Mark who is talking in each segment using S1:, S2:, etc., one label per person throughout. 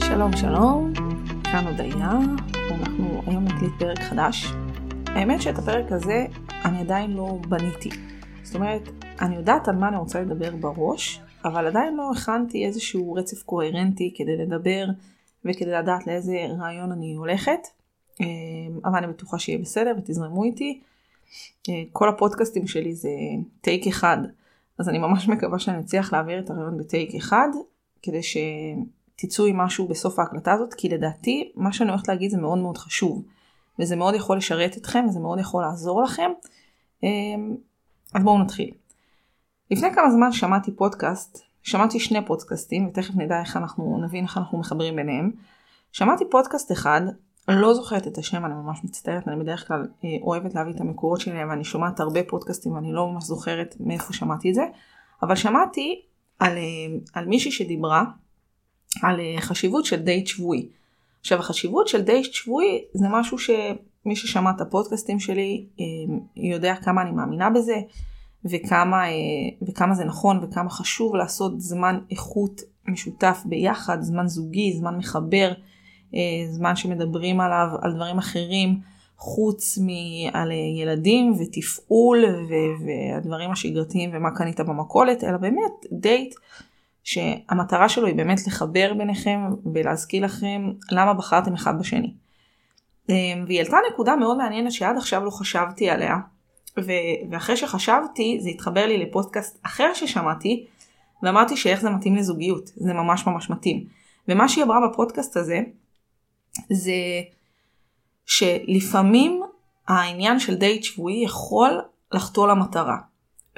S1: שלום שלום, כאן הודיה, ואנחנו היום נקליט פרק חדש. האמת שאת הפרק הזה אני עדיין לא בניתי. זאת אומרת, אני יודעת על מה אני רוצה לדבר בראש, אבל עדיין לא הכנתי איזשהו רצף קוהרנטי כדי לדבר וכדי לדעת לאיזה רעיון אני הולכת. אה, אבל אני בטוחה שיהיה בסדר ותזרמו איתי. אה, כל הפודקאסטים שלי זה טייק אחד, אז אני ממש מקווה שאני אצליח להעביר את הרעיון בטייק אחד, כדי שתצאו עם משהו בסוף ההקלטה הזאת, כי לדעתי מה שאני הולכת להגיד זה מאוד מאוד חשוב, וזה מאוד יכול לשרת אתכם, וזה מאוד יכול לעזור לכם. אה, אז בואו נתחיל. לפני כמה זמן שמעתי פודקאסט, שמעתי שני פודקאסטים, ותכף נדע איך אנחנו, נבין איך אנחנו מחברים ביניהם. שמעתי פודקאסט אחד לא זוכרת את השם, אני ממש מצטערת, אני בדרך כלל אה, אוהבת להביא את המקורות שלי, ואני שומעת הרבה פודקאסטים ואני לא ממש זוכרת מאיפה שמעתי את זה, אבל שמעתי על, אה, על מישהי שדיברה על אה, חשיבות של דייט שבועי. עכשיו החשיבות של דייט שבועי זה משהו שמי ששמע את הפודקאסטים שלי יודע כמה אני מאמינה בזה, וכמה, וכמה זה נכון וכמה חשוב לעשות זמן איכות משותף ביחד, זמן זוגי, זמן מחבר. אה, זמן שמדברים עליו על דברים אחרים חוץ מעל ילדים ותפעול והדברים השגרתיים ומה קנית במכולת, אלא באמת דייט שהמטרה שלו היא באמת לחבר ביניכם ולהזכיר לכם למה בחרתם אחד בשני. אה, והיא העלתה נקודה מאוד מעניינת שעד עכשיו לא חשבתי עליה, ואחרי שחשבתי זה התחבר לי לפודקאסט אחר ששמעתי, ואמרתי שאיך זה מתאים לזוגיות, זה ממש ממש מתאים. ומה שהיא אמרה בפודקאסט הזה, זה שלפעמים העניין של דייט שבועי יכול לחטוא למטרה.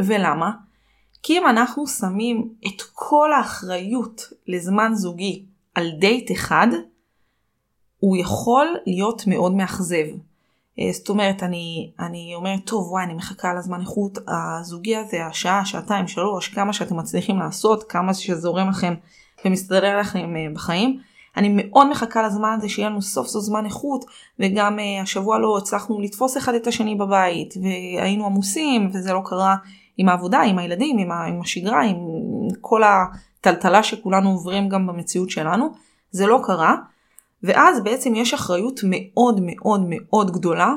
S1: ולמה? כי אם אנחנו שמים את כל האחריות לזמן זוגי על דייט אחד, הוא יכול להיות מאוד מאכזב. אה, זאת אומרת, אני, אני אומרת, טוב, וואי, אני מחכה לזמן איכות הזוגי הזה, השעה, שעתיים, שלוש, כמה שאתם מצליחים לעשות, כמה שזורם לכם ומסתדר לכם אה, בחיים. אני מאוד מחכה לזמן הזה שיהיה לנו סוף סוף זמן איכות וגם uh, השבוע לא הצלחנו לתפוס אחד את השני בבית והיינו עמוסים וזה לא קרה עם העבודה, עם הילדים, עם השגרה, עם כל הטלטלה שכולנו עוברים גם במציאות שלנו. זה לא קרה. ואז בעצם יש אחריות מאוד מאוד מאוד גדולה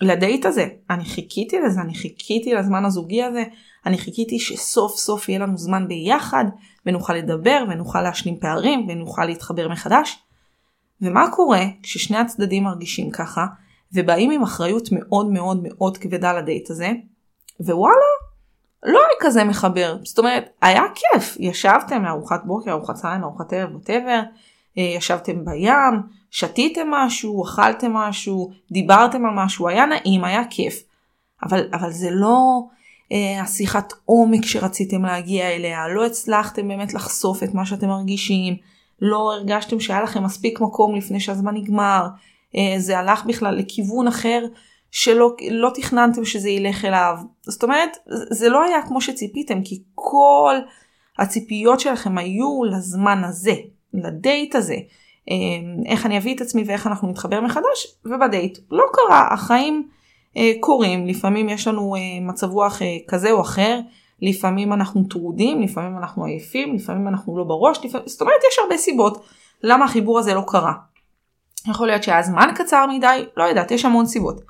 S1: לדייט הזה. אני חיכיתי לזה, אני חיכיתי לזמן הזוגי הזה, אני חיכיתי שסוף סוף יהיה לנו זמן ביחד, ונוכל לדבר, ונוכל להשלים פערים, ונוכל להתחבר מחדש. ומה קורה כששני הצדדים מרגישים ככה, ובאים עם אחריות מאוד מאוד מאוד כבדה לדייט הזה, ווואלה, לא היה כזה מחבר. זאת אומרת, היה כיף, ישבתם לארוחת בוקר, ארוחת צהריים, ארוחת ערב, ווטאבר, אה, ישבתם בים, שתיתם משהו, אכלתם משהו, דיברתם על משהו, היה נעים, היה כיף. אבל, אבל זה לא השיחת עומק שרציתם להגיע אליה, לא הצלחתם באמת לחשוף את מה שאתם מרגישים, לא הרגשתם שהיה לכם מספיק מקום לפני שהזמן נגמר, אה, זה הלך בכלל לכיוון אחר שלא לא תכננתם שזה ילך אליו. זאת אומרת, זה לא היה כמו שציפיתם, כי כל הציפיות שלכם היו לזמן הזה, לדייט הזה. אה, איך אני אביא את עצמי ואיך אנחנו נתחבר מחדש, ובדייט לא קרה, החיים אה, קורים, לפעמים יש לנו אה, מצב רוח אה, כזה או אחר, לפעמים אנחנו טרודים, לפעמים אנחנו עייפים, לפעמים אנחנו לא בראש, לפעמים... זאת אומרת יש הרבה סיבות למה החיבור הזה לא קרה. יכול להיות שהיה זמן קצר מדי, לא יודעת, יש המון סיבות.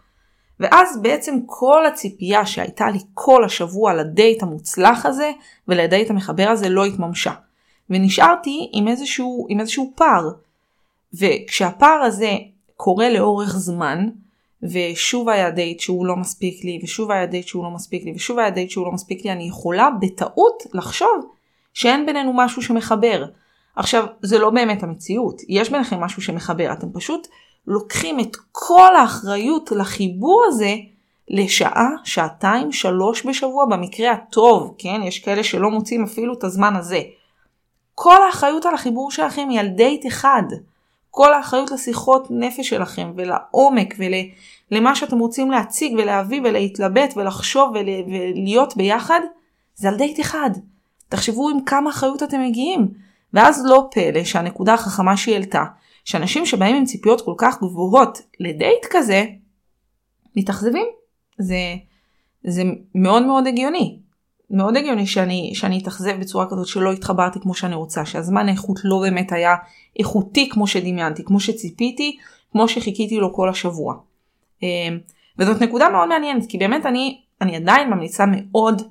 S1: ואז בעצם כל הציפייה שהייתה לי כל השבוע לדייט המוצלח הזה ולדייט המחבר הזה לא התממשה. ונשארתי עם איזשהו, עם איזשהו פער. וכשהפער הזה קורה לאורך זמן, ושוב היה דייט שהוא לא מספיק לי, ושוב היה דייט שהוא לא מספיק לי, ושוב היה דייט שהוא לא מספיק לי, אני יכולה בטעות לחשוב שאין בינינו משהו שמחבר. עכשיו, זה לא באמת המציאות, יש ביניכם משהו שמחבר, אתם פשוט לוקחים את כל האחריות לחיבור הזה לשעה, שעתיים, שלוש בשבוע, במקרה הטוב, כן? יש כאלה שלא מוצאים אפילו את הזמן הזה. כל האחריות על החיבור שלכם היא על דייט אחד. כל האחריות לשיחות נפש שלכם ולעומק ולמה שאתם רוצים להציג ולהביא ולהתלבט ולחשוב ול, ולהיות ביחד, זה על דייט אחד. תחשבו עם כמה אחריות אתם מגיעים. ואז לא פלא שהנקודה החכמה שהיא העלתה, שאנשים שבאים עם ציפיות כל כך גבוהות לדייט כזה, מתאכזבים. זה, זה מאוד מאוד הגיוני. מאוד הגיוני שאני, שאני אתאכזב בצורה כזאת שלא התחברתי כמו שאני רוצה, שהזמן האיכות לא באמת היה איכותי כמו שדמיינתי, כמו שציפיתי, כמו שחיכיתי לו כל השבוע. אמ, וזאת נקודה מאוד מעניינת, כי באמת אני, אני עדיין ממליצה מאוד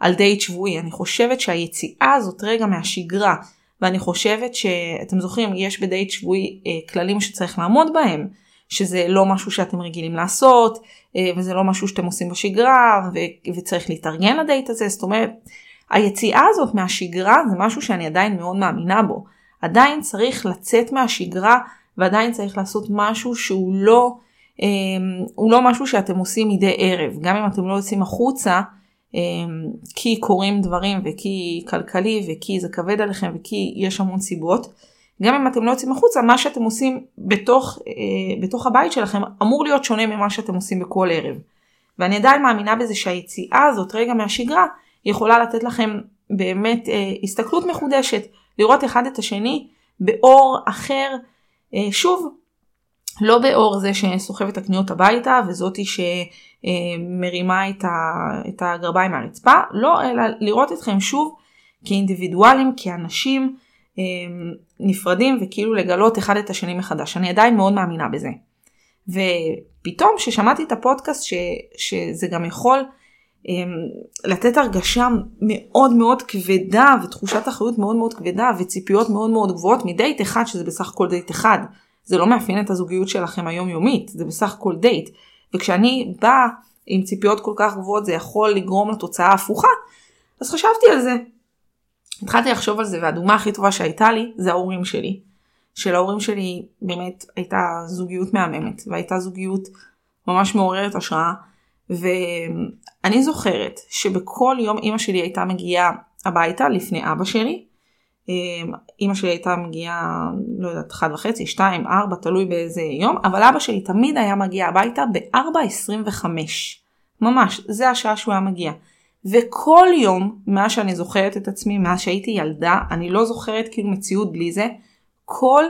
S1: על דייט שבועי. אני חושבת שהיציאה הזאת רגע מהשגרה, ואני חושבת שאתם זוכרים, יש בדייט שבועי אה, כללים שצריך לעמוד בהם. שזה לא משהו שאתם רגילים לעשות, אה, וזה לא משהו שאתם עושים בשגרה, ו- וצריך להתארגן לדייט הזה, זאת אומרת, היציאה הזאת מהשגרה זה משהו שאני עדיין מאוד מאמינה בו. עדיין צריך לצאת מהשגרה, ועדיין צריך לעשות משהו שהוא לא, אה, הוא לא משהו שאתם עושים מדי ערב, גם אם אתם לא יוצאים החוצה, אה, כי קורים דברים וכי כלכלי וכי זה כבד עליכם וכי יש המון סיבות. גם אם אתם לא יוצאים החוצה, מה שאתם עושים בתוך, אה, בתוך הבית שלכם אמור להיות שונה ממה שאתם עושים בכל ערב. ואני עדיין מאמינה בזה שהיציאה הזאת רגע מהשגרה יכולה לתת לכם באמת אה, הסתכלות מחודשת, לראות אחד את השני באור אחר, אה, שוב, לא באור זה שסוחב את הקניות הביתה וזאתי שמרימה את, ה, את הגרביים מהרצפה, לא, אלא לראות אתכם שוב כאינדיבידואלים, כאנשים, נפרדים וכאילו לגלות אחד את השני מחדש. אני עדיין מאוד מאמינה בזה. ופתאום כששמעתי את הפודקאסט ש, שזה גם יכול um, לתת הרגשה מאוד מאוד כבדה ותחושת אחריות מאוד מאוד כבדה וציפיות מאוד מאוד גבוהות מדייט אחד שזה בסך הכל דייט אחד. זה לא מאפיין את הזוגיות שלכם היומיומית, זה בסך הכל דייט. וכשאני באה עם ציפיות כל כך גבוהות זה יכול לגרום לתוצאה הפוכה, אז חשבתי על זה. התחלתי לחשוב על זה והדוגמה הכי טובה שהייתה לי זה ההורים שלי. שלהורים שלי באמת הייתה זוגיות מהממת והייתה זוגיות ממש מעוררת השראה ואני זוכרת שבכל יום אימא שלי הייתה מגיעה הביתה לפני אבא שלי. אימא שלי הייתה מגיעה לא יודעת אחת וחצי שתיים ארבע תלוי באיזה יום אבל אבא שלי תמיד היה מגיע הביתה ב-4.25 ממש זה השעה שהוא היה מגיע. וכל יום, מאז שאני זוכרת את עצמי, מאז שהייתי ילדה, אני לא זוכרת כאילו מציאות בלי זה, כל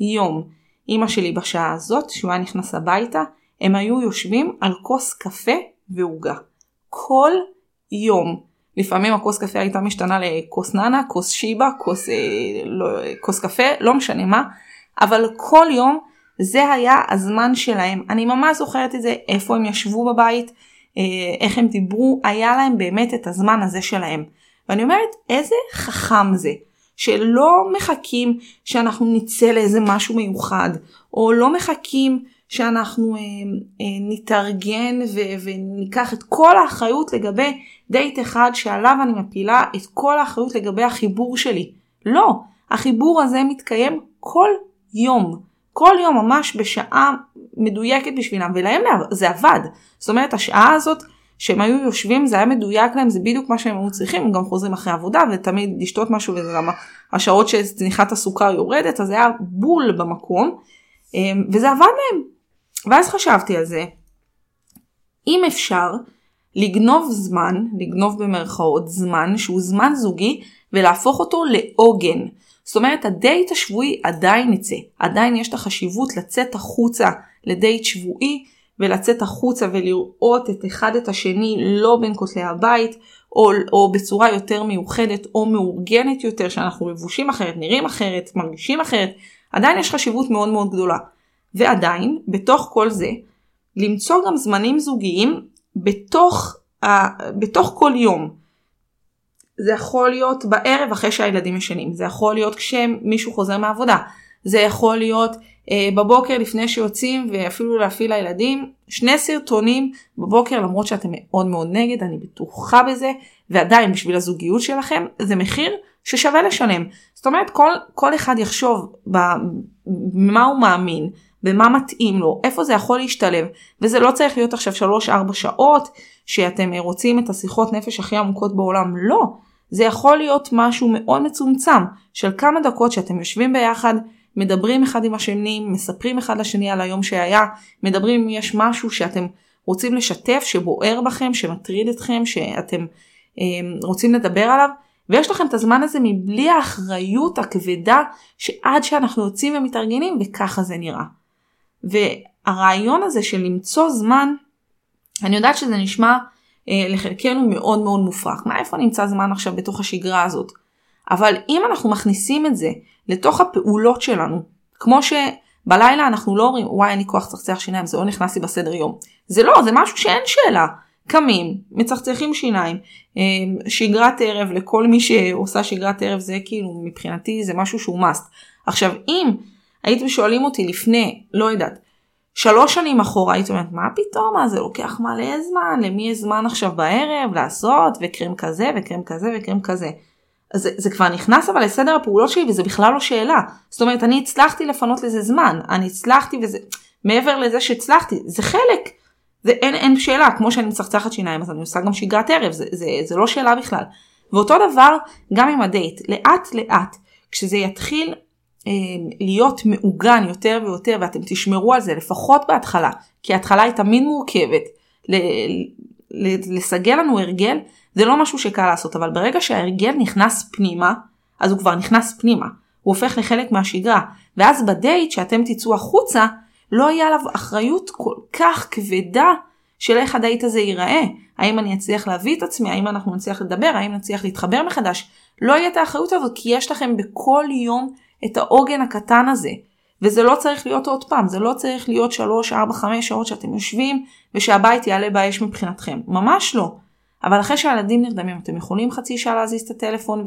S1: יום, אימא שלי בשעה הזאת, שהוא היה נכנס הביתה, הם היו יושבים על כוס קפה ועוגה. כל יום. לפעמים הכוס קפה הייתה משתנה לכוס נאנה, כוס שיבה, כוס, אה, לא, כוס קפה, לא משנה מה, אבל כל יום זה היה הזמן שלהם. אני ממש זוכרת את זה, איפה הם ישבו בבית, איך הם דיברו, היה להם באמת את הזמן הזה שלהם. ואני אומרת, איזה חכם זה, שלא מחכים שאנחנו נצא לאיזה משהו מיוחד, או לא מחכים שאנחנו אה, אה, נתארגן ו- וניקח את כל האחריות לגבי דייט אחד שעליו אני מפילה את כל האחריות לגבי החיבור שלי. לא, החיבור הזה מתקיים כל יום. כל יום ממש בשעה מדויקת בשבילם ולהם זה עבד. זאת אומרת השעה הזאת שהם היו יושבים זה היה מדויק להם זה בדיוק מה שהם היו צריכים הם גם חוזרים אחרי עבודה ותמיד לשתות משהו וזה גם השעות שצניחת הסוכר יורדת אז זה היה בול במקום אמ, וזה עבד להם. ואז חשבתי על זה אם אפשר לגנוב זמן לגנוב במרכאות זמן שהוא זמן זוגי ולהפוך אותו לעוגן. זאת אומרת הדייט השבועי עדיין יצא, עדיין יש את החשיבות לצאת החוצה לדייט שבועי ולצאת החוצה ולראות את אחד את השני לא בין כותלי הבית או, או בצורה יותר מיוחדת או מאורגנת יותר שאנחנו לבושים אחרת, נראים אחרת, מרגישים אחרת, עדיין יש חשיבות מאוד מאוד גדולה. ועדיין בתוך כל זה למצוא גם זמנים זוגיים בתוך, ה, בתוך כל יום. זה יכול להיות בערב אחרי שהילדים ישנים, זה יכול להיות כשמישהו חוזר מהעבודה, זה יכול להיות אה, בבוקר לפני שיוצאים ואפילו להפעיל לילדים, שני סרטונים בבוקר למרות שאתם מאוד מאוד נגד, אני בטוחה בזה, ועדיין בשביל הזוגיות שלכם זה מחיר ששווה לשלם. זאת אומרת כל, כל אחד יחשוב במה הוא מאמין, במה מתאים לו, איפה זה יכול להשתלב, וזה לא צריך להיות עכשיו 3-4 שעות שאתם רוצים את השיחות נפש הכי עמוקות בעולם, לא. זה יכול להיות משהו מאוד מצומצם של כמה דקות שאתם יושבים ביחד, מדברים אחד עם השני, מספרים אחד לשני על היום שהיה, מדברים אם יש משהו שאתם רוצים לשתף, שבוער בכם, שמטריד אתכם, שאתם אה, רוצים לדבר עליו, ויש לכם את הזמן הזה מבלי האחריות הכבדה שעד שאנחנו יוצאים ומתארגנים וככה זה נראה. והרעיון הזה של למצוא זמן, אני יודעת שזה נשמע לחלקנו מאוד מאוד מופרך. מה איפה נמצא זמן עכשיו בתוך השגרה הזאת? אבל אם אנחנו מכניסים את זה לתוך הפעולות שלנו, כמו שבלילה אנחנו לא אומרים וואי אין לי כוח לצחצח שיניים זה לא נכנס לי בסדר יום. זה לא, זה משהו שאין שאלה. קמים, מצחצחים שיניים, אה, שגרת ערב לכל מי שעושה שגרת ערב זה כאילו מבחינתי זה משהו שהוא must. עכשיו אם הייתם שואלים אותי לפני, לא יודעת, שלוש שנים אחורה הייתי אומרת מה פתאום מה זה לוקח מלא זמן למי יש זמן עכשיו בערב לעשות וקרם כזה וקרם כזה וקרם כזה. אז זה, זה כבר נכנס אבל לסדר הפעולות שלי וזה בכלל לא שאלה. זאת אומרת אני הצלחתי לפנות לזה זמן אני הצלחתי וזה מעבר לזה שהצלחתי זה חלק. זה אין, אין שאלה כמו שאני מצחצחת שיניים אז אני עושה גם שגרת ערב זה, זה, זה לא שאלה בכלל. ואותו דבר גם עם הדייט לאט לאט כשזה יתחיל להיות מעוגן יותר ויותר ואתם תשמרו על זה לפחות בהתחלה כי ההתחלה היא תמיד מורכבת. לסגל לנו הרגל זה לא משהו שקל לעשות אבל ברגע שההרגל נכנס פנימה אז הוא כבר נכנס פנימה. הוא הופך לחלק מהשגרה. ואז בדייט שאתם תצאו החוצה לא יהיה עליו אחריות כל כך כבדה של איך הדייט הזה ייראה. האם אני אצליח להביא את עצמי האם אנחנו נצליח לדבר האם נצליח להתחבר מחדש. לא יהיה את האחריות הזאת כי יש לכם בכל יום את העוגן הקטן הזה. וזה לא צריך להיות עוד פעם, זה לא צריך להיות 3, 4, 5 שעות שאתם יושבים ושהבית יעלה באש מבחינתכם. ממש לא. אבל אחרי שהילדים נרדמים אתם יכולים חצי שעה להזיז את הטלפון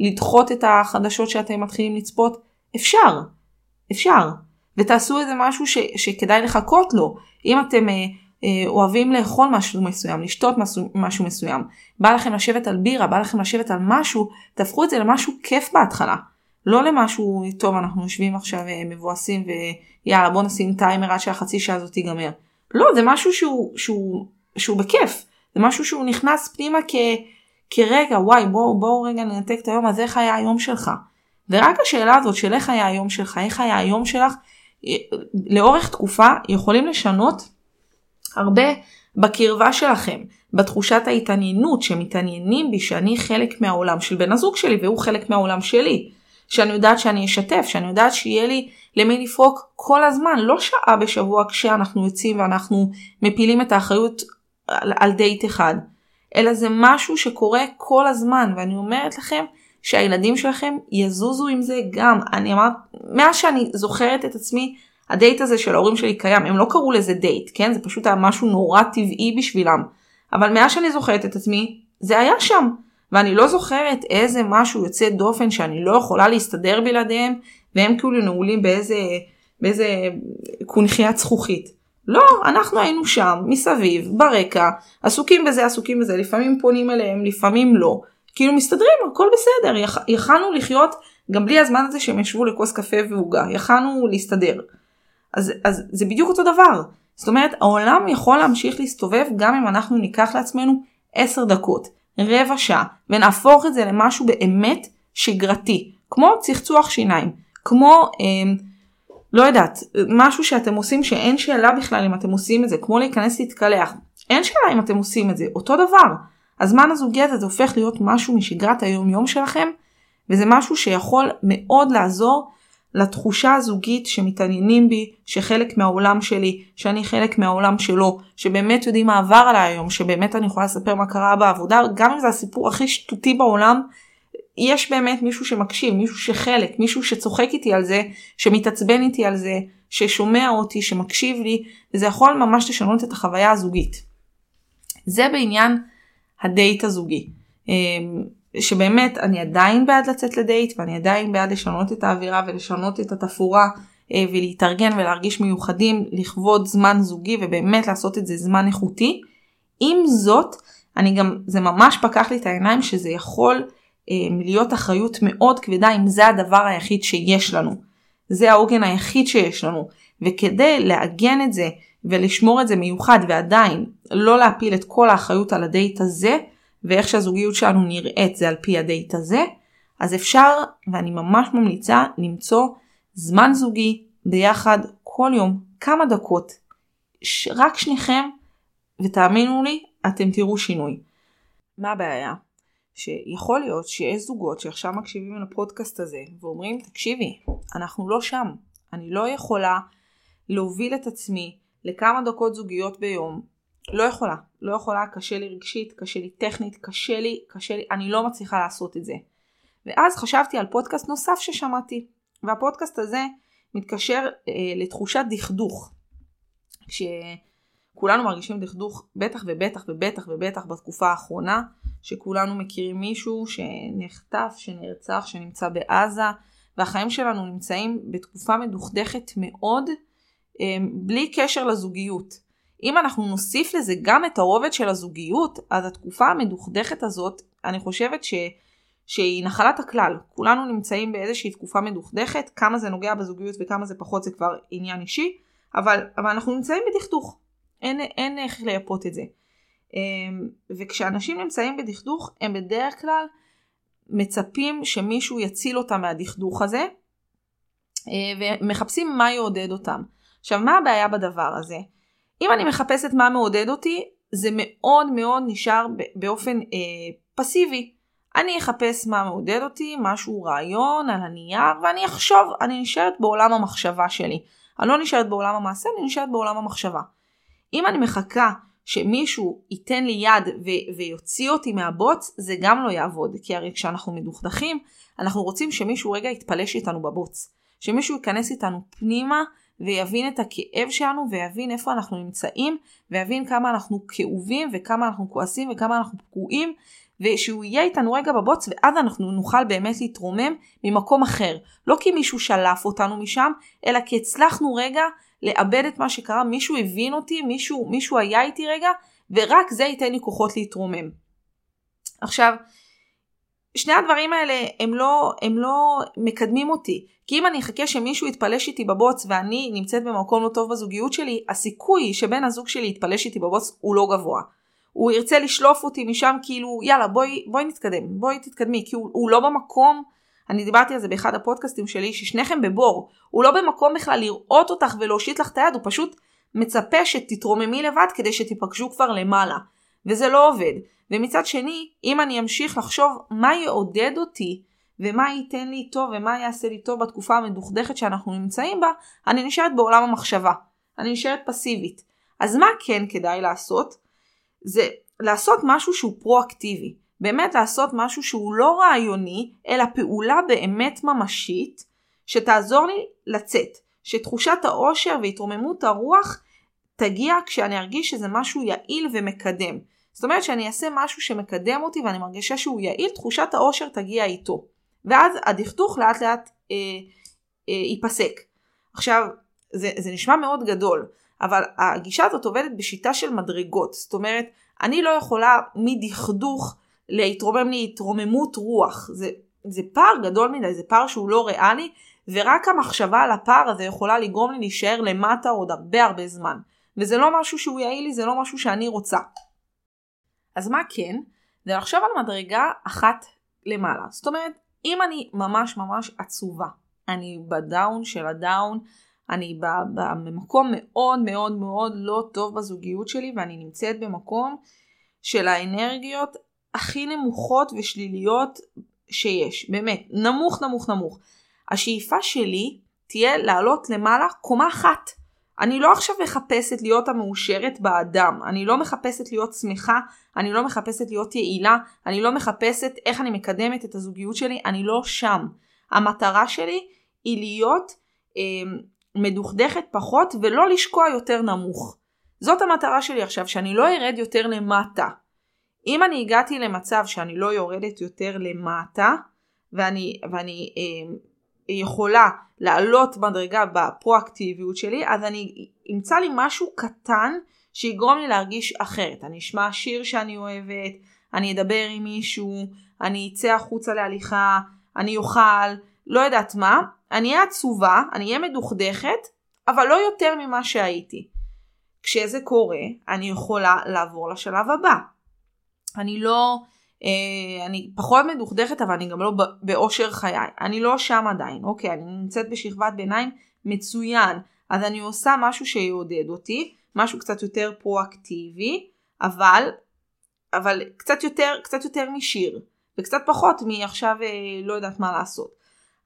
S1: ולדחות את החדשות שאתם מתחילים לצפות? אפשר. אפשר. ותעשו איזה משהו ש, שכדאי לחכות לו. אם אתם אה, אה, אוהבים לאכול משהו מסוים, לשתות משהו, משהו מסוים, בא לכם לשבת על בירה, בא לכם לשבת על משהו, תהפכו את זה למשהו כיף בהתחלה. לא למשהו טוב אנחנו יושבים עכשיו אה, מבואסים ויאללה בוא נשים טיימר עד שהחצי שעה הזאת תיגמר. לא זה משהו שהוא, שהוא, שהוא בכיף זה משהו שהוא נכנס פנימה כ, כרגע וואי בואו בוא רגע ננתק את היום אז איך היה היום שלך. ורק השאלה הזאת של איך היה היום שלך איך היה היום שלך אה, לאורך תקופה יכולים לשנות הרבה בקרבה שלכם בתחושת ההתעניינות שמתעניינים בי שאני חלק מהעולם של בן הזוג שלי והוא חלק מהעולם שלי. שאני יודעת שאני אשתף, שאני יודעת שיהיה לי למי לפרוק כל הזמן, לא שעה בשבוע כשאנחנו יוצאים ואנחנו מפילים את האחריות על, על דייט אחד, אלא זה משהו שקורה כל הזמן, ואני אומרת לכם שהילדים שלכם יזוזו עם זה גם. אני אמרת, מאז שאני זוכרת את עצמי, הדייט הזה של ההורים שלי קיים, הם לא קראו לזה דייט, כן? זה פשוט היה משהו נורא טבעי בשבילם. אבל מאז שאני זוכרת את עצמי, זה היה שם. ואני לא זוכרת איזה משהו יוצא דופן שאני לא יכולה להסתדר בלעדיהם, והם כאילו נעולים באיזה, באיזה קונכיית זכוכית. לא, אנחנו היינו שם, מסביב, ברקע, עסוקים בזה, עסוקים בזה, לפעמים פונים אליהם, לפעמים לא. כאילו מסתדרים, הכל בסדר, יכ, יכלנו לחיות גם בלי הזמן הזה שהם ישבו לכוס קפה ועוגה, יכלנו להסתדר. אז, אז זה בדיוק אותו דבר. זאת אומרת, העולם יכול להמשיך להסתובב גם אם אנחנו ניקח לעצמנו 10 דקות. רבע שעה ונהפוך את זה למשהו באמת שגרתי כמו צחצוח שיניים כמו אה, לא יודעת משהו שאתם עושים שאין שאלה בכלל אם אתם עושים את זה כמו להיכנס להתקלח. אין שאלה אם אתם עושים את זה אותו דבר. הזמן הזוגי הזה זה הופך להיות משהו משגרת היום יום שלכם וזה משהו שיכול מאוד לעזור לתחושה הזוגית שמתעניינים בי, שחלק מהעולם שלי, שאני חלק מהעולם שלו, שבאמת יודעים מה עבר עליי היום, שבאמת אני יכולה לספר מה קרה בעבודה, גם אם זה הסיפור הכי שטותי בעולם, יש באמת מישהו שמקשיב, מישהו שחלק, מישהו שצוחק איתי על זה, שמתעצבן איתי על זה, ששומע אותי, שמקשיב לי, וזה יכול ממש לשנות את החוויה הזוגית. זה בעניין הדייט הזוגי. אמ, שבאמת אני עדיין בעד לצאת לדייט ואני עדיין בעד לשנות את האווירה ולשנות את התפאורה אה, ולהתארגן ולהרגיש מיוחדים לכבוד זמן זוגי ובאמת לעשות את זה זמן איכותי. עם זאת אני גם זה ממש פקח לי את העיניים שזה יכול אה, להיות אחריות מאוד כבדה אם זה הדבר היחיד שיש לנו. זה העוגן היחיד שיש לנו וכדי לעגן את זה ולשמור את זה מיוחד ועדיין לא להפיל את כל האחריות על הדייט הזה ואיך שהזוגיות שלנו נראית זה על פי הדייט הזה, אז אפשר, ואני ממש ממליצה, למצוא זמן זוגי ביחד כל יום, כמה דקות, ש- רק שניכם, ותאמינו לי, אתם תראו שינוי. מה הבעיה? שיכול להיות שיש זוגות שעכשיו מקשיבים לפודקאסט הזה ואומרים תקשיבי אנחנו לא שם אני לא יכולה להוביל את עצמי לכמה דקות זוגיות ביום לא יכולה, לא יכולה, קשה לי רגשית, קשה לי טכנית, קשה לי, קשה לי, אני לא מצליחה לעשות את זה. ואז חשבתי על פודקאסט נוסף ששמעתי, והפודקאסט הזה מתקשר אה, לתחושת דכדוך. כשכולנו מרגישים דכדוך, בטח ובטח ובטח ובטח בתקופה האחרונה, שכולנו מכירים מישהו שנחטף, שנרצח, שנמצא בעזה, והחיים שלנו נמצאים בתקופה מדוכדכת מאוד, אה, בלי קשר לזוגיות. אם אנחנו נוסיף לזה גם את הרובד של הזוגיות, אז התקופה המדוכדכת הזאת, אני חושבת ש... שהיא נחלת הכלל. כולנו נמצאים באיזושהי תקופה מדוכדכת, כמה זה נוגע בזוגיות וכמה זה פחות זה כבר עניין אישי, אבל, אבל אנחנו נמצאים בדכדוך. אין, אין איך לייפות את זה. אמ, וכשאנשים נמצאים בדכדוך, הם בדרך כלל מצפים שמישהו יציל אותם מהדכדוך הזה, אה, ומחפשים מה יעודד אותם. עכשיו, מה הבעיה בדבר הזה? אם אני מחפשת מה מעודד אותי, זה מאוד מאוד נשאר באופן אה, פסיבי. אני אחפש מה מעודד אותי, משהו רעיון על הנייר, ואני אחשוב, אני נשארת בעולם המחשבה שלי. אני לא נשארת בעולם המעשה, אני נשארת בעולם המחשבה. אם אני מחכה שמישהו ייתן לי יד ו- ויוציא אותי מהבוץ, זה גם לא יעבוד. כי הרי כשאנחנו מדוכדכים, אנחנו רוצים שמישהו רגע יתפלש איתנו בבוץ. שמישהו ייכנס איתנו פנימה ויבין את הכאב שלנו ויבין איפה אנחנו נמצאים ויבין כמה אנחנו כאובים וכמה אנחנו כועסים וכמה אנחנו פגועים ושהוא יהיה איתנו רגע בבוץ ואז אנחנו נוכל באמת להתרומם ממקום אחר. לא כי מישהו שלף אותנו משם, אלא כי הצלחנו רגע לאבד את מה שקרה, מישהו הבין אותי, מישהו, מישהו היה איתי רגע, ורק זה ייתן לי כוחות להתרומם. עכשיו, שני הדברים האלה הם לא, הם לא מקדמים אותי. כי אם אני אחכה שמישהו יתפלש איתי בבוץ ואני נמצאת במקום לא טוב בזוגיות שלי, הסיכוי שבן הזוג שלי יתפלש איתי בבוץ הוא לא גבוה. הוא ירצה לשלוף אותי משם כאילו יאללה בואי, בואי נתקדם, בואי תתקדמי, כי הוא, הוא לא במקום, אני דיברתי על זה באחד הפודקאסטים שלי, ששניכם בבור, הוא לא במקום בכלל לראות אותך ולהושיט לך את היד, הוא פשוט מצפה שתתרוממי לבד כדי שתיפגשו כבר למעלה. וזה לא עובד. ומצד שני, אם אני אמשיך לחשוב מה יעודד אותי ומה ייתן לי טוב ומה יעשה לי טוב בתקופה המדוכדכת שאנחנו נמצאים בה, אני נשארת בעולם המחשבה. אני נשארת פסיבית. אז מה כן כדאי לעשות? זה לעשות משהו שהוא פרואקטיבי. באמת לעשות משהו שהוא לא רעיוני, אלא פעולה באמת ממשית, שתעזור לי לצאת. שתחושת העושר והתרוממות הרוח תגיע כשאני ארגיש שזה משהו יעיל ומקדם. זאת אומרת שאני אעשה משהו שמקדם אותי ואני מרגישה שהוא יעיל, תחושת העושר תגיע איתו. ואז הדכדוך לאט לאט אה, אה, ייפסק. עכשיו, זה, זה נשמע מאוד גדול, אבל הגישה הזאת עובדת בשיטה של מדרגות. זאת אומרת, אני לא יכולה מדכדוך להתרומם לי התרוממות רוח. זה, זה פער גדול מדי, זה פער שהוא לא ריאלי, ורק המחשבה על הפער הזה יכולה לגרום לי להישאר למטה עוד הרבה הרבה זמן. וזה לא משהו שהוא יעיל לי, זה לא משהו שאני רוצה. אז מה כן? זה לחשוב על מדרגה אחת למעלה. זאת אומרת, אם אני ממש ממש עצובה, אני בדאון של הדאון, אני במקום מאוד מאוד מאוד לא טוב בזוגיות שלי ואני נמצאת במקום של האנרגיות הכי נמוכות ושליליות שיש. באמת, נמוך נמוך נמוך. השאיפה שלי תהיה לעלות למעלה קומה אחת. אני לא עכשיו מחפשת להיות המאושרת באדם, אני לא מחפשת להיות שמחה, אני לא מחפשת להיות יעילה, אני לא מחפשת איך אני מקדמת את הזוגיות שלי, אני לא שם. המטרה שלי היא להיות אה, מדוכדכת פחות ולא לשקוע יותר נמוך. זאת המטרה שלי עכשיו, שאני לא ארד יותר למטה. אם אני הגעתי למצב שאני לא יורדת יותר למטה, ואני, ואני אה, יכולה לעלות מדרגה בפרואקטיביות שלי, אז אני אמצא לי משהו קטן שיגרום לי להרגיש אחרת. אני אשמע שיר שאני אוהבת, אני אדבר עם מישהו, אני אצא החוצה להליכה, אני אוכל, לא יודעת מה, אני אהיה עצובה, אני אהיה מדוכדכת, אבל לא יותר ממה שהייתי. כשזה קורה, אני יכולה לעבור לשלב הבא. אני לא אני פחות מדוכדכת אבל אני גם לא באושר חיי. אני לא שם עדיין, אוקיי, אני נמצאת בשכבת ביניים מצוין. אז אני עושה משהו שיעודד אותי, משהו קצת יותר פרואקטיבי, אבל, אבל קצת יותר, קצת יותר משיר, וקצת פחות מעכשיו אה, לא יודעת מה לעשות.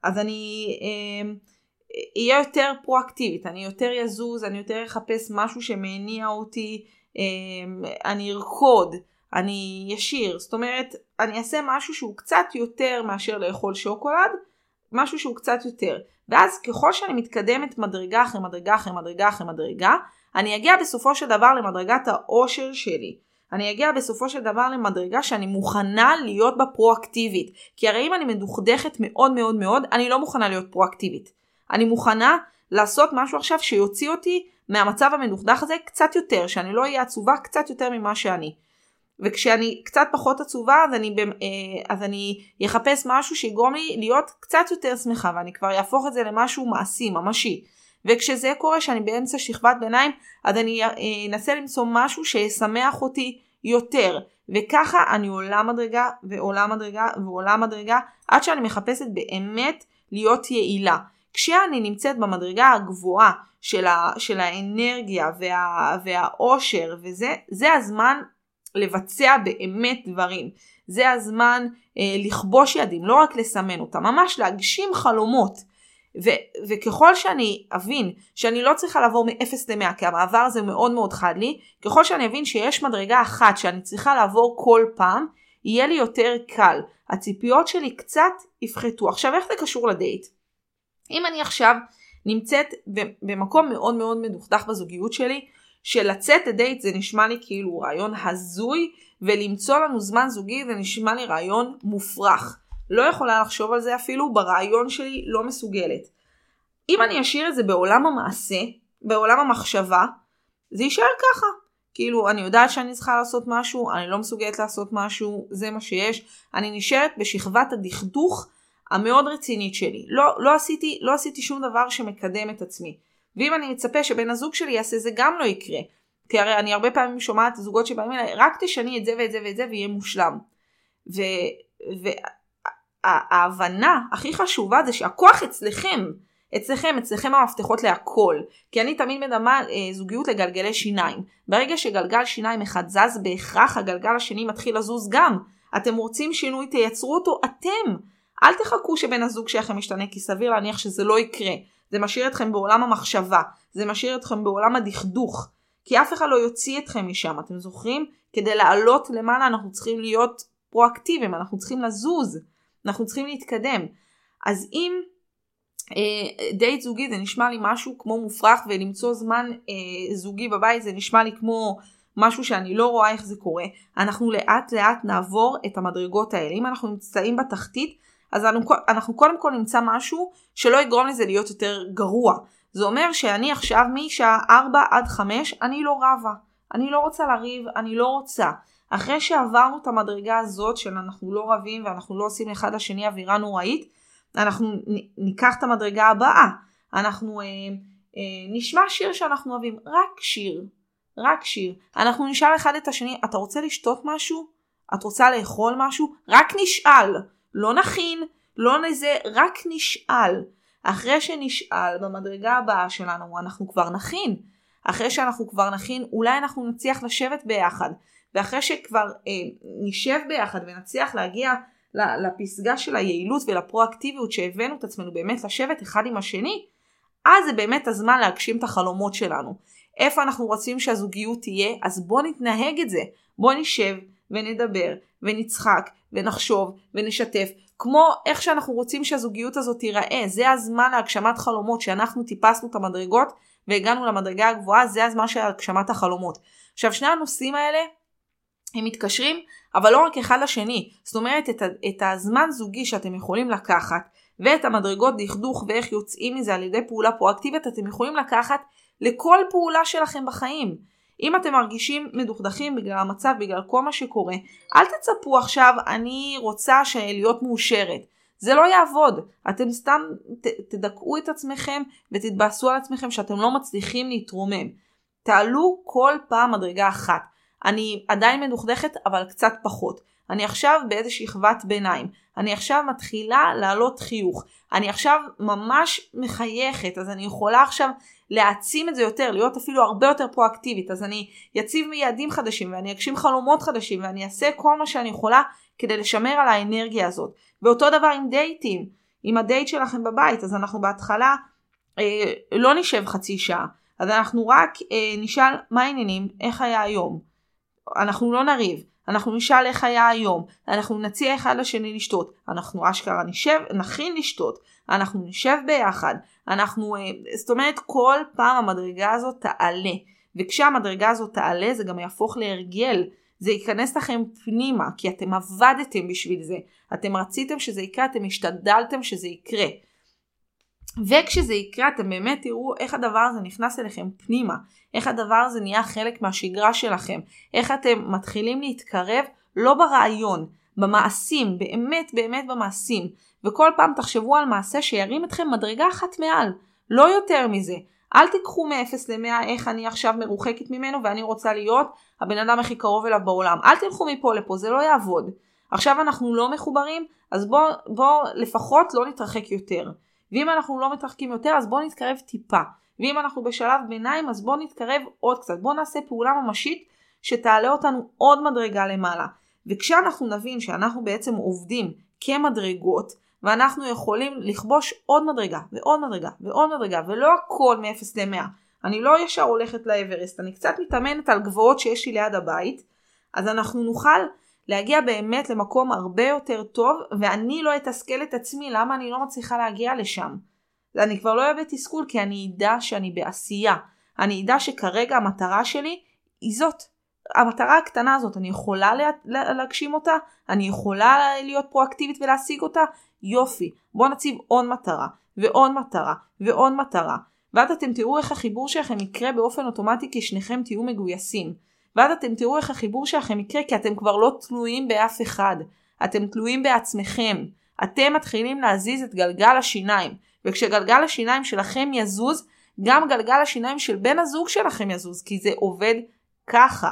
S1: אז אני אה, אהיה יותר פרואקטיבית, אני יותר יזוז, אני יותר אחפש משהו שמניע אותי, אני ארקוד, אני ישיר, זאת אומרת, אני אעשה משהו שהוא קצת יותר מאשר לאכול שוקולד, משהו שהוא קצת יותר. ואז ככל שאני מתקדמת מדרגה אחרי מדרגה אחרי מדרגה אחרי מדרגה, אני אגיע בסופו של דבר למדרגת העושר שלי. אני אגיע בסופו של דבר למדרגה שאני מוכנה להיות בה פרואקטיבית. כי הרי אם אני מדוכדכת מאוד מאוד מאוד, אני לא מוכנה להיות פרואקטיבית. אני מוכנה לעשות משהו עכשיו שיוציא אותי מהמצב המדוכדך הזה קצת יותר, שאני לא אהיה עצובה קצת יותר ממה שאני. וכשאני קצת פחות עצובה אז אני, אה, אז אני אחפש משהו שיגרום לי להיות קצת יותר שמחה ואני כבר אהפוך את זה למשהו מעשי, ממשי. וכשזה קורה שאני באמצע שכבת ביניים אז אני אה, אנסה למצוא משהו שישמח אותי יותר. וככה אני עולה מדרגה ועולה מדרגה ועולה מדרגה עד שאני מחפשת באמת להיות יעילה. כשאני נמצאת במדרגה הגבוהה של, ה, של האנרגיה וה, והאושר וזה, זה הזמן לבצע באמת דברים. זה הזמן אה, לכבוש יעדים, לא רק לסמן אותם, ממש להגשים חלומות. ו- וככל שאני אבין שאני לא צריכה לעבור מ-0 ל-100, כי המעבר הזה מאוד מאוד חד לי, ככל שאני אבין שיש מדרגה אחת שאני צריכה לעבור כל פעם, יהיה לי יותר קל. הציפיות שלי קצת יפחתו. עכשיו איך זה קשור לדייט? אם אני עכשיו נמצאת במקום מאוד מאוד מדוכדך בזוגיות שלי, שלצאת לדייט זה נשמע לי כאילו רעיון הזוי, ולמצוא לנו זמן זוגי זה נשמע לי רעיון מופרך. לא יכולה לחשוב על זה אפילו, ברעיון שלי לא מסוגלת. אם אני אשאיר את זה בעולם המעשה, בעולם המחשבה, זה יישאר ככה. כאילו, אני יודעת שאני צריכה לעשות משהו, אני לא מסוגלת לעשות משהו, זה מה שיש. אני נשארת בשכבת הדכדוך המאוד רצינית שלי. לא, לא, עשיתי, לא עשיתי שום דבר שמקדם את עצמי. ואם אני אצפה שבן הזוג שלי יעשה זה גם לא יקרה. כי הרי אני הרבה פעמים שומעת זוגות שבאים אליי, רק תשני את זה ואת זה ואת זה ויהיה מושלם. וההבנה הכי חשובה זה שהכוח אצלכם. אצלכם, אצלכם המפתחות להכל. כי אני תמיד מדמה אה, זוגיות לגלגלי שיניים. ברגע שגלגל שיניים אחד זז, בהכרח הגלגל השני מתחיל לזוז גם. אתם רוצים שינוי, תייצרו אותו אתם. אל תחכו שבן הזוג שלכם ישתנה, כי סביר להניח שזה לא יקרה. זה משאיר אתכם בעולם המחשבה, זה משאיר אתכם בעולם הדכדוך, כי אף אחד לא יוציא אתכם משם, אתם זוכרים? כדי לעלות למעלה אנחנו צריכים להיות פרואקטיביים, אנחנו צריכים לזוז, אנחנו צריכים להתקדם. אז אם אה, דייט זוגי זה נשמע לי משהו כמו מופרך ולמצוא זמן אה, זוגי בבית זה נשמע לי כמו משהו שאני לא רואה איך זה קורה, אנחנו לאט לאט נעבור את המדרגות האלה. אם אנחנו נמצאים בתחתית אז אנחנו, אנחנו קודם כל נמצא משהו שלא יגרום לזה להיות יותר גרוע. זה אומר שאני עכשיו משעה 4 עד 5 אני לא רבה. אני לא רוצה לריב, אני לא רוצה. אחרי שעברנו את המדרגה הזאת של אנחנו לא רבים ואנחנו לא עושים אחד לשני אווירה נוראית, אנחנו ניקח את המדרגה הבאה. אנחנו אה, אה, נשמע שיר שאנחנו אוהבים, רק שיר. רק שיר. אנחנו נשאל אחד את השני, אתה רוצה לשתות משהו? את רוצה לאכול משהו? רק נשאל. לא נכין, לא נזה, רק נשאל. אחרי שנשאל במדרגה הבאה שלנו אנחנו כבר נכין. אחרי שאנחנו כבר נכין אולי אנחנו נצליח לשבת ביחד. ואחרי שכבר אה, נשב ביחד ונצליח להגיע לפסגה של היעילות ולפרואקטיביות שהבאנו את עצמנו באמת לשבת אחד עם השני, אז זה באמת הזמן להגשים את החלומות שלנו. איפה אנחנו רוצים שהזוגיות תהיה, אז בוא נתנהג את זה. בוא נשב ונדבר ונצחק ונחשוב ונשתף כמו איך שאנחנו רוצים שהזוגיות הזאת תיראה זה הזמן להגשמת חלומות שאנחנו טיפסנו את המדרגות והגענו למדרגה הגבוהה זה הזמן של הגשמת החלומות. עכשיו שני הנושאים האלה הם מתקשרים אבל לא רק אחד לשני זאת אומרת את, את הזמן זוגי שאתם יכולים לקחת ואת המדרגות דכדוך ואיך יוצאים מזה על ידי פעולה פרואקטיבית אתם יכולים לקחת לכל פעולה שלכם בחיים. אם אתם מרגישים מדוכדכים בגלל המצב, בגלל כל מה שקורה, אל תצפו עכשיו, אני רוצה להיות מאושרת. זה לא יעבוד. אתם סתם ת, תדכאו את עצמכם ותתבאסו על עצמכם שאתם לא מצליחים להתרומם. תעלו כל פעם מדרגה אחת. אני עדיין מדוכדכת אבל קצת פחות. אני עכשיו באיזה שכבת ביניים. אני עכשיו מתחילה להעלות חיוך. אני עכשיו ממש מחייכת אז אני יכולה עכשיו להעצים את זה יותר, להיות אפילו הרבה יותר פרואקטיבית. אז אני אציב מיעדים חדשים ואני אגשים חלומות חדשים ואני אעשה כל מה שאני יכולה כדי לשמר על האנרגיה הזאת. ואותו דבר עם דייטים, עם הדייט שלכם בבית, אז אנחנו בהתחלה אה, לא נשב חצי שעה. אז אנחנו רק אה, נשאל מה העניינים, איך היה היום. אנחנו לא נריב, אנחנו נשאל איך היה היום, אנחנו נציע אחד לשני לשתות, אנחנו אשכרה נשב, נכין לשתות, אנחנו נשב ביחד, אנחנו, אה, זאת אומרת כל פעם המדרגה הזאת תעלה, וכשהמדרגה הזאת תעלה זה גם יהפוך להרגל, זה ייכנס לכם פנימה, כי אתם עבדתם בשביל זה, אתם רציתם שזה יקרה, אתם השתדלתם שזה יקרה. וכשזה יקרה אתם באמת תראו איך הדבר הזה נכנס אליכם פנימה, איך הדבר הזה נהיה חלק מהשגרה שלכם, איך אתם מתחילים להתקרב לא ברעיון, במעשים, באמת באמת במעשים, וכל פעם תחשבו על מעשה שירים אתכם מדרגה אחת מעל, לא יותר מזה. אל תיקחו מ-0 ל-100 איך אני עכשיו מרוחקת ממנו ואני רוצה להיות הבן אדם הכי קרוב אליו בעולם. אל תלכו מפה לפה, זה לא יעבוד. עכשיו אנחנו לא מחוברים, אז בואו בוא לפחות לא נתרחק יותר. ואם אנחנו לא מתרחקים יותר אז בואו נתקרב טיפה. ואם אנחנו בשלב ביניים אז בואו נתקרב עוד קצת. בואו נעשה פעולה ממשית שתעלה אותנו עוד מדרגה למעלה. וכשאנחנו נבין שאנחנו בעצם עובדים כמדרגות ואנחנו יכולים לכבוש עוד מדרגה ועוד מדרגה ועוד מדרגה ולא הכל מ-0 ל-100. אני לא ישר הולכת לאברסט, אני קצת מתאמנת על גבוהות שיש לי ליד הבית, אז אנחנו נוכל להגיע באמת למקום הרבה יותר טוב, ואני לא אתסכל את עצמי למה אני לא מצליחה להגיע לשם. אני כבר לא אוהבת בתסכול כי אני אדע שאני בעשייה. אני אדע שכרגע המטרה שלי היא זאת. המטרה הקטנה הזאת, אני יכולה לה, לה, להגשים אותה? אני יכולה להיות פרואקטיבית ולהשיג אותה? יופי. בואו נציב עוד מטרה, ועוד מטרה, ועוד מטרה. ואז אתם תראו איך החיבור שלכם יקרה באופן אוטומטי כי שניכם תהיו מגויסים. ואז אתם תראו איך החיבור שלכם יקרה כי אתם כבר לא תלויים באף אחד. אתם תלויים בעצמכם. אתם מתחילים להזיז את גלגל השיניים. וכשגלגל השיניים שלכם יזוז, גם גלגל השיניים של בן הזוג שלכם יזוז, כי זה עובד ככה.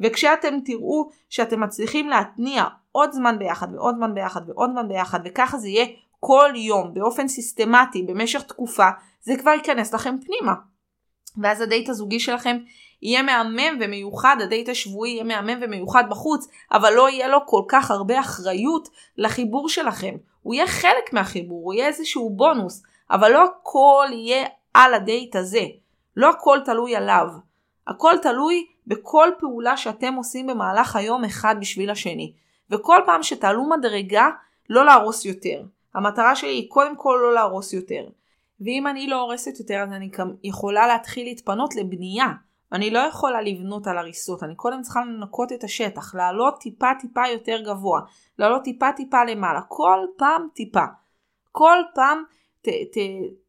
S1: וכשאתם תראו שאתם מצליחים להתניע עוד זמן ביחד ועוד זמן ביחד ועוד זמן ביחד, וככה זה יהיה כל יום באופן סיסטמטי במשך תקופה, זה כבר ייכנס לכם פנימה. ואז הדייט הזוגי שלכם יהיה מהמם ומיוחד, הדייט השבועי יהיה מהמם ומיוחד בחוץ, אבל לא יהיה לו כל כך הרבה אחריות לחיבור שלכם. הוא יהיה חלק מהחיבור, הוא יהיה איזשהו בונוס, אבל לא הכל יהיה על הדייט הזה. לא הכל תלוי עליו. הכל תלוי בכל פעולה שאתם עושים במהלך היום אחד בשביל השני. וכל פעם שתעלו מדרגה, לא להרוס יותר. המטרה שלי היא קודם כל לא להרוס יותר. ואם אני לא הורסת יותר אז אני גם יכולה להתחיל להתפנות לבנייה. אני לא יכולה לבנות על הריסות, אני קודם צריכה לנקות את השטח, לעלות טיפה טיפה יותר גבוה, לעלות טיפה טיפה למעלה, כל פעם טיפה. כל פעם ת, ת,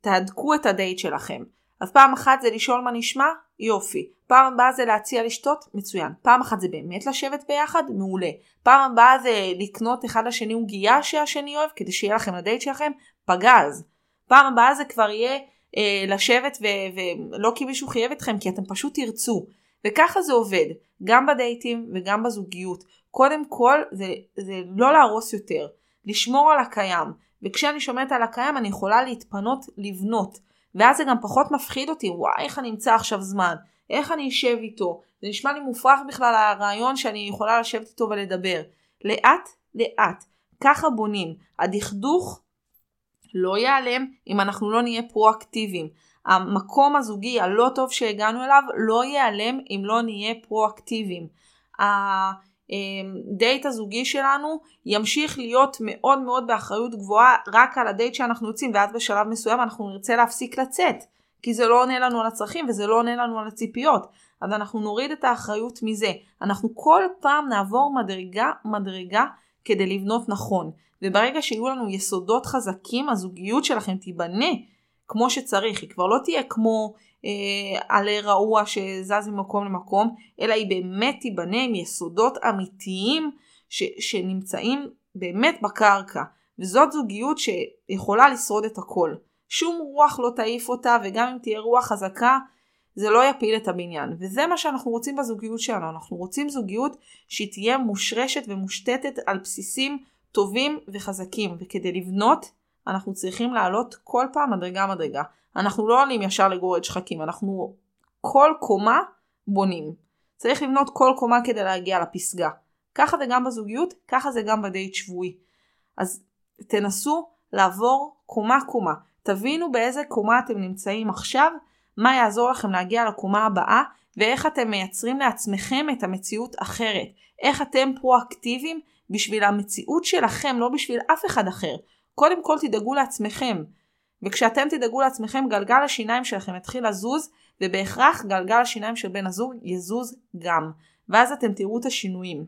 S1: תהדקו את הדייט שלכם. אז פעם אחת זה לשאול מה נשמע, יופי. פעם הבאה זה להציע לשתות, מצוין. פעם אחת זה באמת לשבת ביחד, מעולה. פעם הבאה זה לקנות אחד לשני עוגייה שהשני אוהב, כדי שיהיה לכם לדייט שלכם, פגז. פעם הבאה זה כבר יהיה אה, לשבת ו- ולא כי מישהו חייב אתכם, כי אתם פשוט תרצו. וככה זה עובד, גם בדייטים וגם בזוגיות. קודם כל זה, זה לא להרוס יותר, לשמור על הקיים. וכשאני שומרת על הקיים אני יכולה להתפנות לבנות. ואז זה גם פחות מפחיד אותי, וואי איך אני אמצא עכשיו זמן, איך אני אשב איתו. זה נשמע לי מופרך בכלל הרעיון שאני יכולה לשבת איתו ולדבר. לאט לאט, ככה בונים. הדכדוך לא ייעלם אם אנחנו לא נהיה פרואקטיביים. המקום הזוגי הלא טוב שהגענו אליו לא ייעלם אם לא נהיה פרואקטיביים. הדייט הזוגי שלנו ימשיך להיות מאוד מאוד באחריות גבוהה רק על הדייט שאנחנו יוצאים ואז בשלב מסוים אנחנו נרצה להפסיק לצאת כי זה לא עונה לנו על הצרכים וזה לא עונה לנו על הציפיות אז אנחנו נוריד את האחריות מזה אנחנו כל פעם נעבור מדרגה מדרגה כדי לבנות נכון. וברגע שיהיו לנו יסודות חזקים הזוגיות שלכם תיבנה כמו שצריך. היא כבר לא תהיה כמו אה, עלה רעוע שזז ממקום למקום אלא היא באמת תיבנה עם יסודות אמיתיים ש, שנמצאים באמת בקרקע. וזאת זוגיות שיכולה לשרוד את הכל. שום רוח לא תעיף אותה וגם אם תהיה רוח חזקה זה לא יפיל את הבניין וזה מה שאנחנו רוצים בזוגיות שלנו אנחנו רוצים זוגיות שהיא תהיה מושרשת ומושתתת על בסיסים טובים וחזקים, וכדי לבנות אנחנו צריכים לעלות כל פעם מדרגה מדרגה. אנחנו לא עולים ישר לגורד שחקים, אנחנו כל קומה בונים. צריך לבנות כל קומה כדי להגיע לפסגה. ככה זה גם בזוגיות, ככה זה גם בדייט שבועי. אז תנסו לעבור קומה קומה. תבינו באיזה קומה אתם נמצאים עכשיו, מה יעזור לכם להגיע לקומה הבאה ואיך אתם מייצרים לעצמכם את המציאות אחרת. איך אתם פרואקטיביים בשביל המציאות שלכם, לא בשביל אף אחד אחר. קודם כל תדאגו לעצמכם. וכשאתם תדאגו לעצמכם גלגל השיניים שלכם יתחיל לזוז ובהכרח גלגל השיניים של בן הזוג יזוז גם. ואז אתם תראו את השינויים.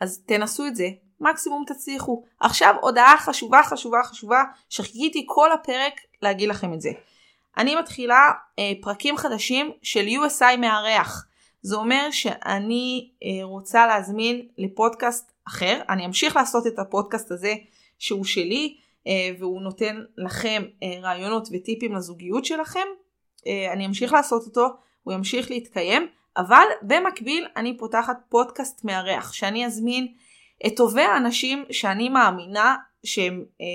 S1: אז תנסו את זה, מקסימום תצליחו. עכשיו הודעה חשובה חשובה חשובה שחיכיתי כל הפרק להגיד לכם את זה. אני מתחילה אה, פרקים חדשים של USI מארח. זה אומר שאני אה, רוצה להזמין לפודקאסט אחר. אני אמשיך לעשות את הפודקאסט הזה שהוא שלי אה, והוא נותן לכם אה, רעיונות וטיפים לזוגיות שלכם. אה, אני אמשיך לעשות אותו, הוא ימשיך להתקיים, אבל במקביל אני פותחת פודקאסט מארח שאני אזמין את טובי האנשים שאני מאמינה שהם, אה,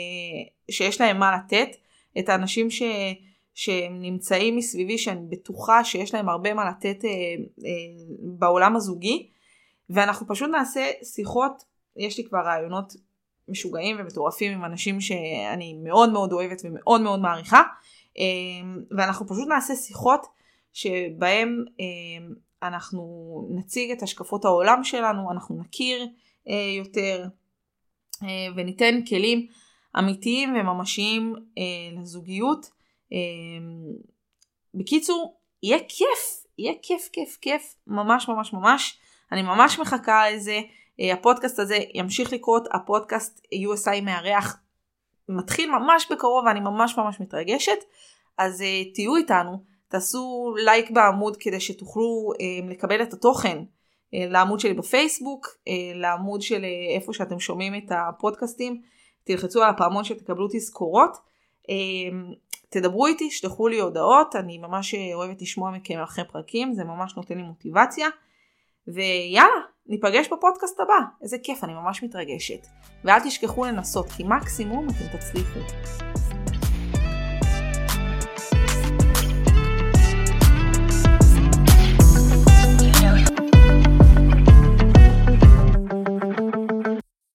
S1: שיש להם מה לתת, את האנשים ש... שהם נמצאים מסביבי שאני בטוחה שיש להם הרבה מה לתת אה, אה, בעולם הזוגי ואנחנו פשוט נעשה שיחות, יש לי כבר רעיונות משוגעים ומטורפים עם אנשים שאני מאוד מאוד אוהבת ומאוד מאוד מעריכה אה, ואנחנו פשוט נעשה שיחות שבהם אה, אנחנו נציג את השקפות העולם שלנו, אנחנו נכיר אה, יותר אה, וניתן כלים אמיתיים וממשיים אה, לזוגיות. אמ, בקיצור, יהיה כיף, יהיה כיף, כיף, כיף, ממש ממש ממש. אני ממש מחכה לזה. אה, הפודקאסט הזה ימשיך לקרות, הפודקאסט USI מארח מתחיל ממש בקרוב ואני ממש ממש מתרגשת. אז uh, תהיו איתנו, תעשו לייק בעמוד כדי שתוכלו uh, לקבל את התוכן לעמוד שלי בפייסבוק, לעמוד של איפה שאתם שומעים את הפודקאסטים, תלחצו על הפעמון שתקבלו תזכורות. תדברו איתי, שלחו לי הודעות, אני ממש אוהבת לשמוע מכם אחרי פרקים, זה ממש נותן לי מוטיבציה. ויאללה, ניפגש בפודקאסט הבא, איזה כיף, אני ממש מתרגשת. ואל תשכחו לנסות, כי מקסימום אתם תצליחו.